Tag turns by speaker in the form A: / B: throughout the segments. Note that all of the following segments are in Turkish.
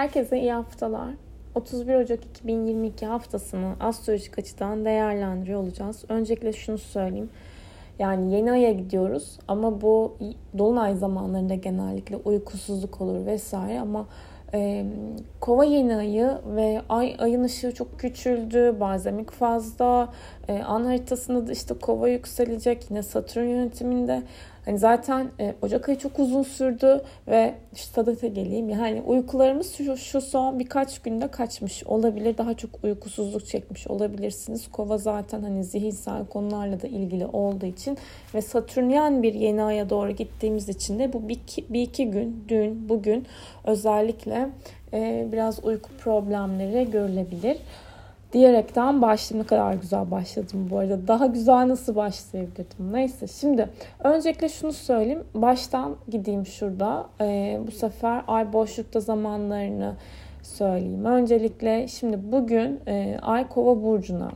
A: Herkese iyi haftalar. 31 Ocak 2022 haftasını astrolojik açıdan değerlendiriyor olacağız. Öncelikle şunu söyleyeyim. Yani yeni aya gidiyoruz ama bu dolunay zamanlarında genellikle uykusuzluk olur vesaire ama e, kova yeni ayı ve ay ayın ışığı çok küçüldü, bazemik fazla. E, an haritasında da işte kova yükselecek yine Satürn yönetiminde. Hani zaten e, Ocak ayı çok uzun sürdü ve işte sadete geleyim. Yani uykularımız şu, şu son birkaç günde kaçmış olabilir. Daha çok uykusuzluk çekmiş olabilirsiniz. Kova zaten hani zihinsel konularla da ilgili olduğu için ve Satürnyen bir yeni aya doğru gittiğimiz için de bu bir iki, bir iki gün, dün, bugün özellikle e, biraz uyku problemleri görülebilir diyerekten başladım. Ne kadar güzel başladım bu arada. Daha güzel nasıl başlayabilirdim? Neyse şimdi öncelikle şunu söyleyeyim. Baştan gideyim şurada. Ee, bu sefer ay boşlukta zamanlarını söyleyeyim. Öncelikle şimdi bugün e, ay kova burcuna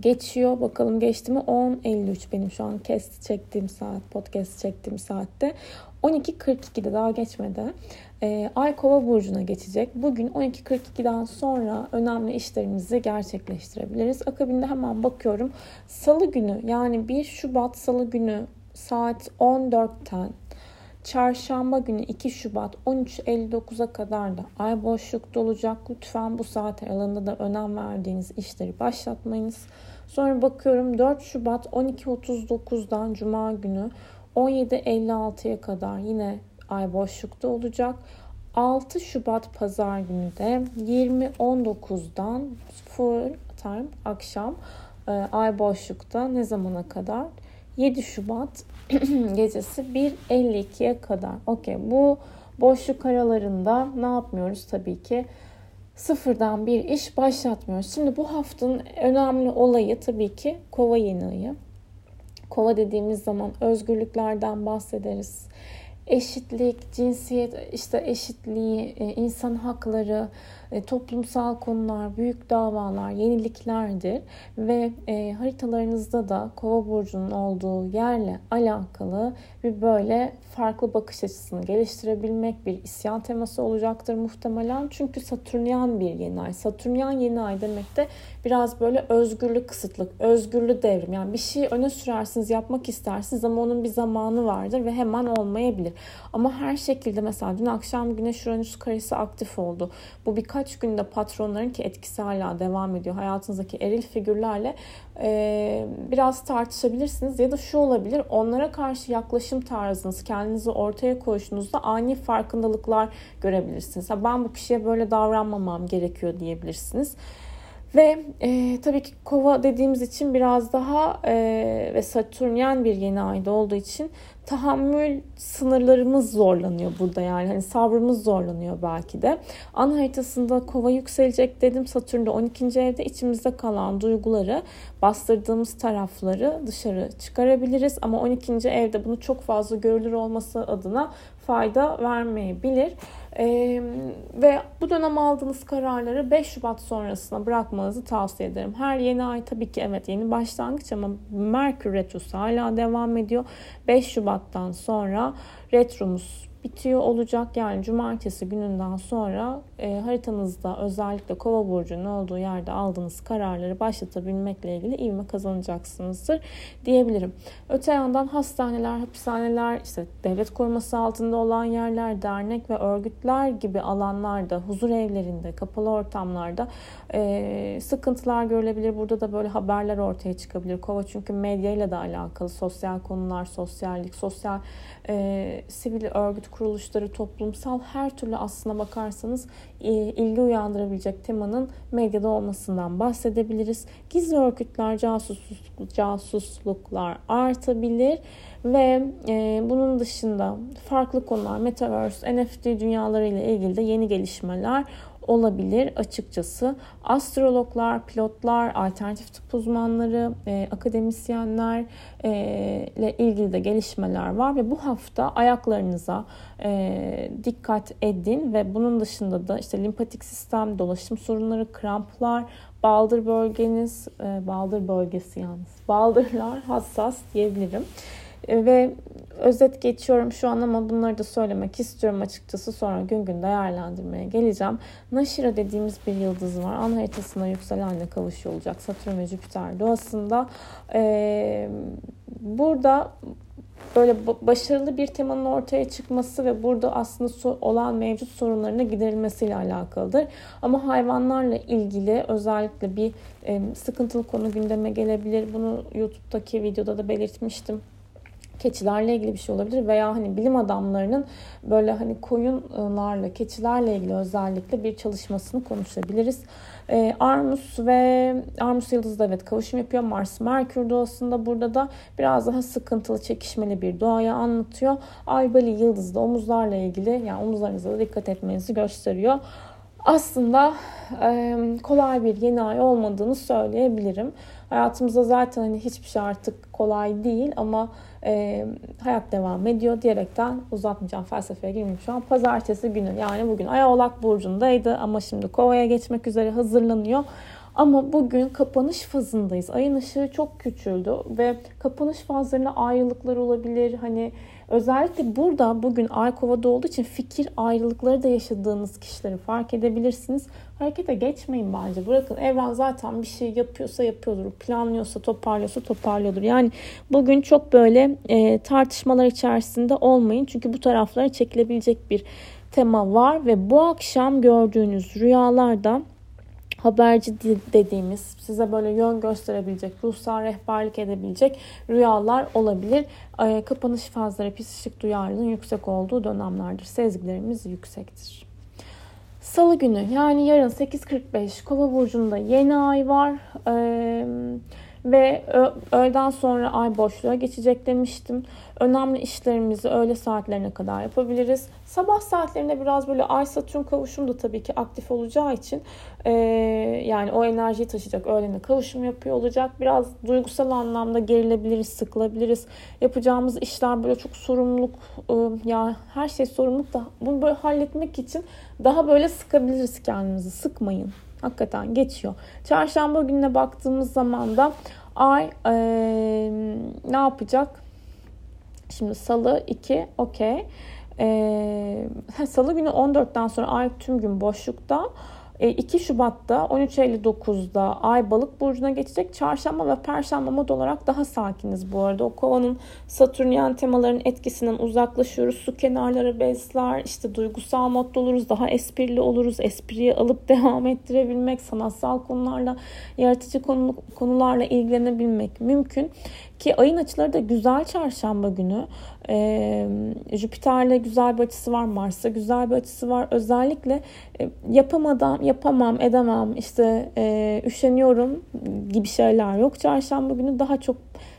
A: geçiyor. Bakalım geçti mi? 10.53 benim şu an kesti çektiğim saat, podcast çektiğim saatte. 12.42'de daha geçmedi. E, Ay Kova burcuna geçecek. Bugün 12.42'den sonra önemli işlerimizi gerçekleştirebiliriz. Akabinde hemen bakıyorum. Salı günü yani 1 Şubat Salı günü saat 14'ten Çarşamba günü 2 Şubat 13.59'a kadar da ay boşlukta olacak. Lütfen bu saat aralığında da önem verdiğiniz işleri başlatmayınız. Sonra bakıyorum 4 Şubat 12.39'dan Cuma günü 17.56'ya kadar yine ay boşlukta olacak. 6 Şubat pazar günü de 20.19'dan full time akşam e, ay boşlukta ne zamana kadar? 7 Şubat gecesi 1.52'ye kadar. Okey bu boşluk aralarında ne yapmıyoruz tabii ki? Sıfırdan bir iş başlatmıyoruz. Şimdi bu haftanın önemli olayı tabii ki kova yeni ayı. Kova dediğimiz zaman özgürlüklerden bahsederiz eşitlik, cinsiyet, işte eşitliği, e, insan hakları, e, toplumsal konular, büyük davalar, yeniliklerdir ve e, haritalarınızda da Kova burcunun olduğu yerle alakalı bir böyle farklı bakış açısını geliştirebilmek bir isyan teması olacaktır muhtemelen. Çünkü Satürnyan bir yeni ay. Satürnyan yeni ay demek de biraz böyle özgürlük kısıtlık, özgürlük devrim. Yani bir şeyi öne sürersiniz, yapmak istersiniz ama onun bir zamanı vardır ve hemen olmayabilir. Ama her şekilde mesela dün akşam Güneş Uranüs karesi aktif oldu. Bu birkaç günde patronların ki etkisi hala devam ediyor. Hayatınızdaki eril figürlerle e, biraz tartışabilirsiniz. Ya da şu olabilir onlara karşı yaklaşım tarzınız, kendinizi ortaya koyuşunuzda ani farkındalıklar görebilirsiniz. Ha, ben bu kişiye böyle davranmamam gerekiyor diyebilirsiniz. Ve e, tabii ki kova dediğimiz için biraz daha e, ve satürnyen bir yeni ayda olduğu için tahammül sınırlarımız zorlanıyor burada yani hani sabrımız zorlanıyor belki de. An haritasında kova yükselecek dedim Satürn'de 12. evde içimizde kalan duyguları bastırdığımız tarafları dışarı çıkarabiliriz ama 12. evde bunu çok fazla görülür olması adına fayda vermeyebilir. Ee, ve bu dönem aldığınız kararları 5 Şubat sonrasına bırakmanızı tavsiye ederim. Her yeni ay tabii ki evet yeni başlangıç ama Merkür Retrosu hala devam ediyor. 5 Şubat'tan sonra retromuz bitiyor olacak. Yani cumartesi gününden sonra e, haritanızda özellikle kova burcunun olduğu yerde aldığınız kararları başlatabilmekle ilgili ivme kazanacaksınızdır diyebilirim. Öte yandan hastaneler, hapishaneler, işte devlet koruması altında olan yerler, dernek ve örgütler gibi alanlarda, huzur evlerinde, kapalı ortamlarda e, sıkıntılar görülebilir. Burada da böyle haberler ortaya çıkabilir. Kova çünkü medyayla da alakalı sosyal konular, sosyallik, sosyal e, sivil örgüt kuruluşları, toplumsal her türlü aslına bakarsanız e, ilgi uyandırabilecek temanın medyada olmasından bahsedebiliriz. Gizli örgütler, casusluk, casusluklar artabilir ve e, bunun dışında farklı konular, Metaverse, NFT dünyaları ile ilgili de yeni gelişmeler olabilir açıkçası. Astrologlar, pilotlar, alternatif tıp uzmanları, e, akademisyenler e, ilgili de gelişmeler var ve bu hafta ayaklarınıza e, dikkat edin ve bunun dışında da işte limpatik sistem, dolaşım sorunları, kramplar, baldır bölgeniz, e, baldır bölgesi yalnız, baldırlar hassas diyebilirim. E, ve özet geçiyorum şu an ama bunları da söylemek istiyorum açıkçası. Sonra gün gün değerlendirmeye geleceğim. Naşira dediğimiz bir yıldız var. An haritasında yükselenle kavuşuyor olacak. Satürn ve Jüpiter doğasında. Ee, burada böyle başarılı bir temanın ortaya çıkması ve burada aslında olan mevcut sorunlarına giderilmesiyle alakalıdır. Ama hayvanlarla ilgili özellikle bir sıkıntılı konu gündeme gelebilir. Bunu YouTube'daki videoda da belirtmiştim keçilerle ilgili bir şey olabilir veya hani bilim adamlarının böyle hani koyunlarla, keçilerle ilgili özellikle bir çalışmasını konuşabiliriz. Ee, Armus ve Armus yıldızı da evet kavuşum yapıyor. Mars Merkür doğasında burada da biraz daha sıkıntılı, çekişmeli bir doğayı anlatıyor. Albali yıldızı da omuzlarla ilgili yani omuzlarınıza da dikkat etmenizi gösteriyor aslında kolay bir yeni ay olmadığını söyleyebilirim. Hayatımızda zaten hani hiçbir şey artık kolay değil ama e, hayat devam ediyor diyerekten uzatmayacağım felsefeye girmeyeyim şu an. Pazartesi günü yani bugün Ay Oğlak Burcu'ndaydı ama şimdi Kova'ya geçmek üzere hazırlanıyor. Ama bugün kapanış fazındayız. Ayın ışığı çok küçüldü ve kapanış fazlarında ayrılıklar olabilir. Hani özellikle burada bugün Ay Kova'da olduğu için fikir ayrılıkları da yaşadığınız kişileri fark edebilirsiniz. Harekete geçmeyin bence. Bırakın evren zaten bir şey yapıyorsa yapıyordur. Planlıyorsa toparlıyorsa toparlıyordur. Yani bugün çok böyle e, tartışmalar içerisinde olmayın. Çünkü bu taraflara çekilebilecek bir tema var ve bu akşam gördüğünüz rüyalarda haberci dediğimiz size böyle yön gösterebilecek, ruhsal rehberlik edebilecek rüyalar olabilir. Kapanış fazları psikik duyarlılığın yüksek olduğu dönemlerdir. Sezgilerimiz yüksektir. Salı günü yani yarın 8.45 Kova burcunda yeni ay var. Ee, ve öğleden sonra ay boşluğa geçecek demiştim. Önemli işlerimizi öğle saatlerine kadar yapabiliriz. Sabah saatlerinde biraz böyle ay satürn kavuşum da tabii ki aktif olacağı için e, yani o enerjiyi taşıyacak öğlene kavuşum yapıyor olacak. Biraz duygusal anlamda gerilebiliriz, sıkılabiliriz. Yapacağımız işler böyle çok sorumluluk e, ya her şey sorumluluk da bunu böyle halletmek için daha böyle sıkabiliriz kendimizi. Sıkmayın. Hakikaten geçiyor. Çarşamba gününe baktığımız zaman da ay e, ne yapacak? Şimdi salı 2 okey. E, salı günü 14'ten sonra ay tüm gün boşlukta. 2 e, Şubat'ta 13.59'da Ay Balık burcuna geçecek. Çarşamba ve Perşembe mod olarak daha sakiniz bu arada. O kovanın Satürnyen temaların etkisinden uzaklaşıyoruz. Su kenarları besler, işte duygusal modda oluruz, daha esprili oluruz. Espriyi alıp devam ettirebilmek, sanatsal konularla, yaratıcı konu, konularla ilgilenebilmek mümkün. Ki ayın açıları da güzel çarşamba günü. Ee, Jüpiter'le güzel bir açısı var. Mars'ta güzel bir açısı var. Özellikle e, yapamadan, yapamam, edemem, işte e, üşeniyorum gibi şeyler yok. Çarşamba günü daha çok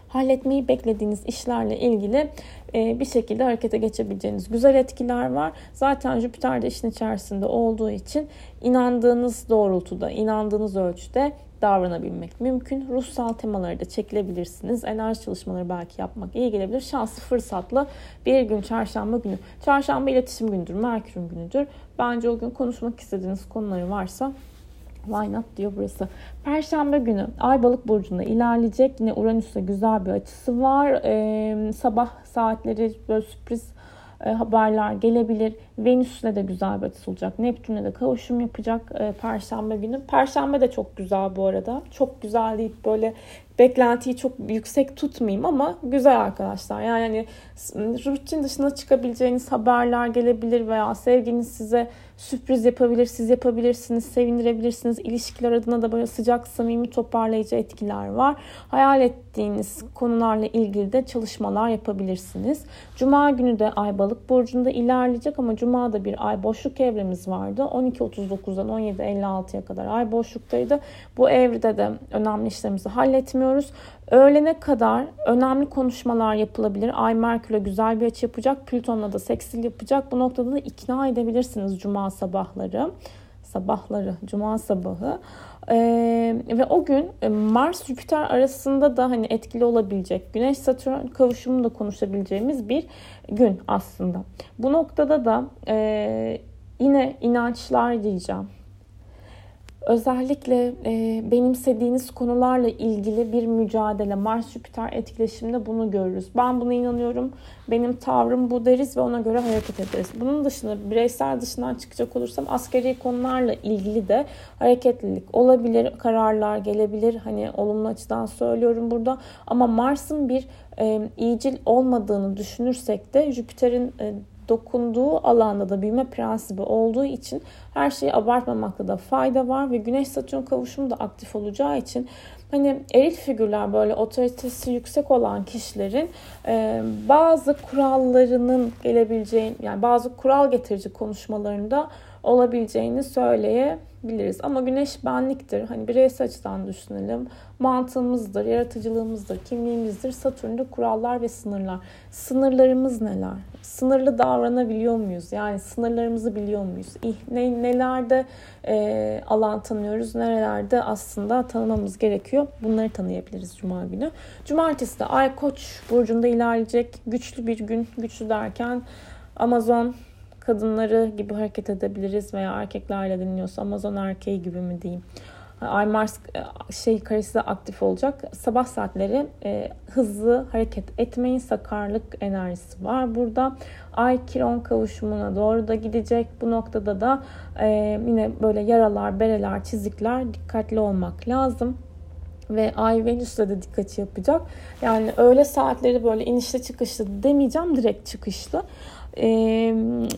A: halletmeyi beklediğiniz işlerle ilgili e, bir şekilde harekete geçebileceğiniz güzel etkiler var. Zaten Jüpiter de işin içerisinde olduğu için inandığınız doğrultuda, inandığınız ölçüde davranabilmek mümkün. Ruhsal temaları da çekilebilirsiniz. Enerji çalışmaları belki yapmak iyi gelebilir. Şanslı fırsatla bir gün çarşamba günü. Çarşamba iletişim gündür, Merkür'ün günüdür. Bence o gün konuşmak istediğiniz konuları varsa Why not diyor burası. Perşembe günü Ay Balık burcunda ilerleyecek. Yine Uranüs'e güzel bir açısı var. Ee, sabah saatleri böyle sürpriz e, haberler gelebilir. Venüs'le de güzel bir açısı olacak. Neptün'le de kavuşum yapacak e, Perşembe günü. Perşembe de çok güzel bu arada. Çok güzel deyip böyle beklentiyi çok yüksek tutmayayım ama güzel arkadaşlar. Yani hani rutin dışına çıkabileceğiniz haberler gelebilir veya sevginiz size sürpriz yapabilir, siz yapabilirsiniz, sevindirebilirsiniz. İlişkiler adına da böyle sıcak, samimi, toparlayıcı etkiler var. Hayal ettiğiniz konularla ilgili de çalışmalar yapabilirsiniz. Cuma günü de Ay Balık burcunda ilerleyecek ama Cuma da bir ay boşluk evremiz vardı. 12.39'dan 17.56'ya kadar ay boşluktaydı. Bu evrede de önemli işlerimizi halletmiyoruz. Öğlene kadar önemli konuşmalar yapılabilir. Ay Merkür'le güzel bir açı yapacak. Plüton'la da seksil yapacak. Bu noktada da ikna edebilirsiniz cuma sabahları. Sabahları, cuma sabahı. Ee, ve o gün e, Mars Jüpiter arasında da hani etkili olabilecek Güneş Satürn kavuşumu da konuşabileceğimiz bir gün aslında. Bu noktada da e, yine inançlar diyeceğim özellikle e, benimsediğiniz konularla ilgili bir mücadele. Mars-Jüpiter etkileşiminde bunu görürüz. Ben buna inanıyorum. Benim tavrım bu deriz ve ona göre hareket ederiz. Bunun dışında bireysel dışından çıkacak olursam askeri konularla ilgili de hareketlilik olabilir. Kararlar gelebilir. Hani olumlu açıdan söylüyorum burada. Ama Mars'ın bir e, iyicil olmadığını düşünürsek de Jüpiter'in e, dokunduğu alanda da büyüme prensibi olduğu için her şeyi abartmamakta da fayda var ve Güneş Satürn kavuşumu da aktif olacağı için hani eril figürler böyle otoritesi yüksek olan kişilerin e, bazı kurallarının gelebileceği yani bazı kural getirici konuşmalarında olabileceğini söyleyebiliriz. Ama güneş benliktir. Hani bireysel açıdan düşünelim. Mantığımızdır, yaratıcılığımızdır, kimliğimizdir. Satürn'de kurallar ve sınırlar. Sınırlarımız neler? Sınırlı davranabiliyor muyuz? Yani sınırlarımızı biliyor muyuz? Ne, nelerde e, alan tanıyoruz, nerelerde aslında tanımamız gerekiyor. Bunları tanıyabiliriz Cuma günü. Cumartesi de Ay Koç burcunda ilerleyecek. Güçlü bir gün. Güçlü derken Amazon kadınları gibi hareket edebiliriz veya erkeklerle dinliyorsa Amazon erkeği gibi mi diyeyim. Ay Mars e, şey karesi de aktif olacak. Sabah saatleri e, hızlı hareket etmeyin. Sakarlık enerjisi var burada. Ay Kiron kavuşumuna doğru da gidecek. Bu noktada da e, yine böyle yaralar, bereler, çizikler dikkatli olmak lazım ve Ay Venüs'le de dikkati yapacak. Yani öğle saatleri böyle inişli çıkışlı demeyeceğim direkt çıkışlı. E,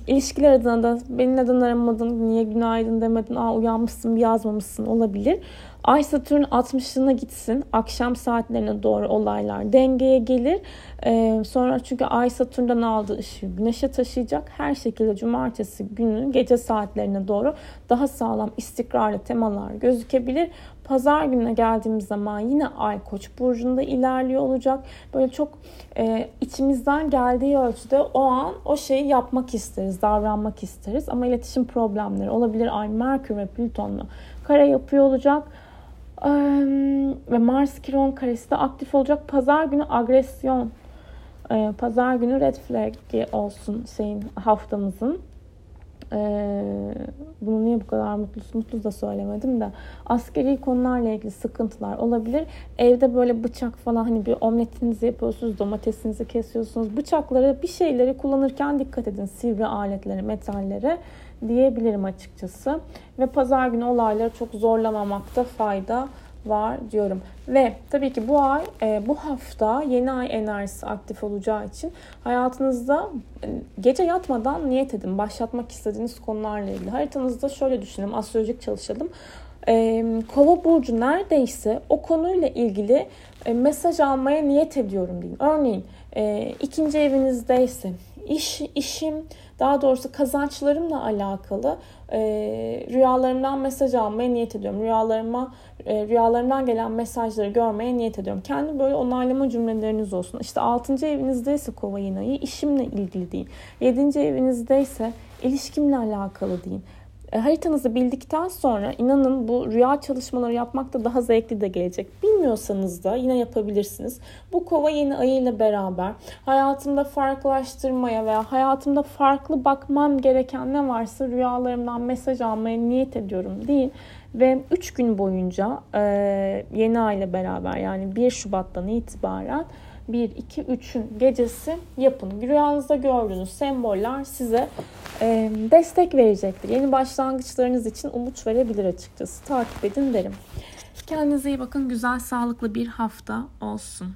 A: ilişkiler adına da beni neden aramadın, niye günaydın demedin, aa uyanmışsın yazmamışsın olabilir. Ay Satürn 60'ına gitsin. Akşam saatlerine doğru olaylar dengeye gelir. Ee, sonra çünkü Ay Satürn'den aldığı ışığı Güneş'e taşıyacak. Her şekilde cumartesi günü gece saatlerine doğru daha sağlam istikrarlı temalar gözükebilir. Pazar gününe geldiğimiz zaman yine Ay Koç burcunda ilerliyor olacak. Böyle çok e, içimizden geldiği ölçüde o an o şeyi yapmak isteriz, davranmak isteriz. Ama iletişim problemleri olabilir. Ay Merkür ve Plüton'la kare yapıyor olacak. Ve Mars Kiron karesi de aktif olacak. Pazar günü agresyon. Pazar günü red flag olsun şeyin haftamızın. Bunu niye bu kadar mutlu mutlu da söylemedim de askeri konularla ilgili sıkıntılar olabilir. Evde böyle bıçak falan hani bir omletinizi yapıyorsunuz, domatesinizi kesiyorsunuz. Bıçakları bir şeyleri kullanırken dikkat edin. Sivri aletlere, metallere diyebilirim açıkçası. Ve pazar günü olayları çok zorlamamakta fayda var diyorum. Ve tabii ki bu ay, e, bu hafta yeni ay enerjisi aktif olacağı için hayatınızda e, gece yatmadan niyet edin. Başlatmak istediğiniz konularla ilgili. Haritanızda şöyle düşünelim, astrolojik çalışalım. E, Kova burcu neredeyse o konuyla ilgili mesaj almaya niyet ediyorum deyin. Örneğin ikinci evinizdeyse iş işim daha doğrusu kazançlarımla alakalı e, rüyalarımdan mesaj almaya niyet ediyorum. Rüyalarıma e, rüyalarımdan gelen mesajları görmeye niyet ediyorum. Kendi böyle onaylama cümleleriniz olsun. İşte 6. evinizdeyse kova yinayı işimle ilgili deyin. 7. evinizdeyse ilişkimle alakalı deyin. E, haritanızı bildikten sonra inanın bu rüya çalışmaları yapmak da daha zevkli de gelecek. Bilmiyorsanız da yine yapabilirsiniz. Bu kova yeni ayıyla beraber hayatımda farklılaştırmaya veya hayatımda farklı bakmam gereken ne varsa rüyalarımdan mesaj almaya niyet ediyorum deyin. Ve 3 gün boyunca e, yeni ay ile beraber yani 1 Şubat'tan itibaren 1, 2, 3'ün gecesi yapın. Rüyanızda gördüğünüz semboller size e, destek verecektir. Yeni başlangıçlarınız için umut verebilir açıkçası. Takip edin derim. Kendinize iyi bakın. Güzel, sağlıklı bir hafta olsun.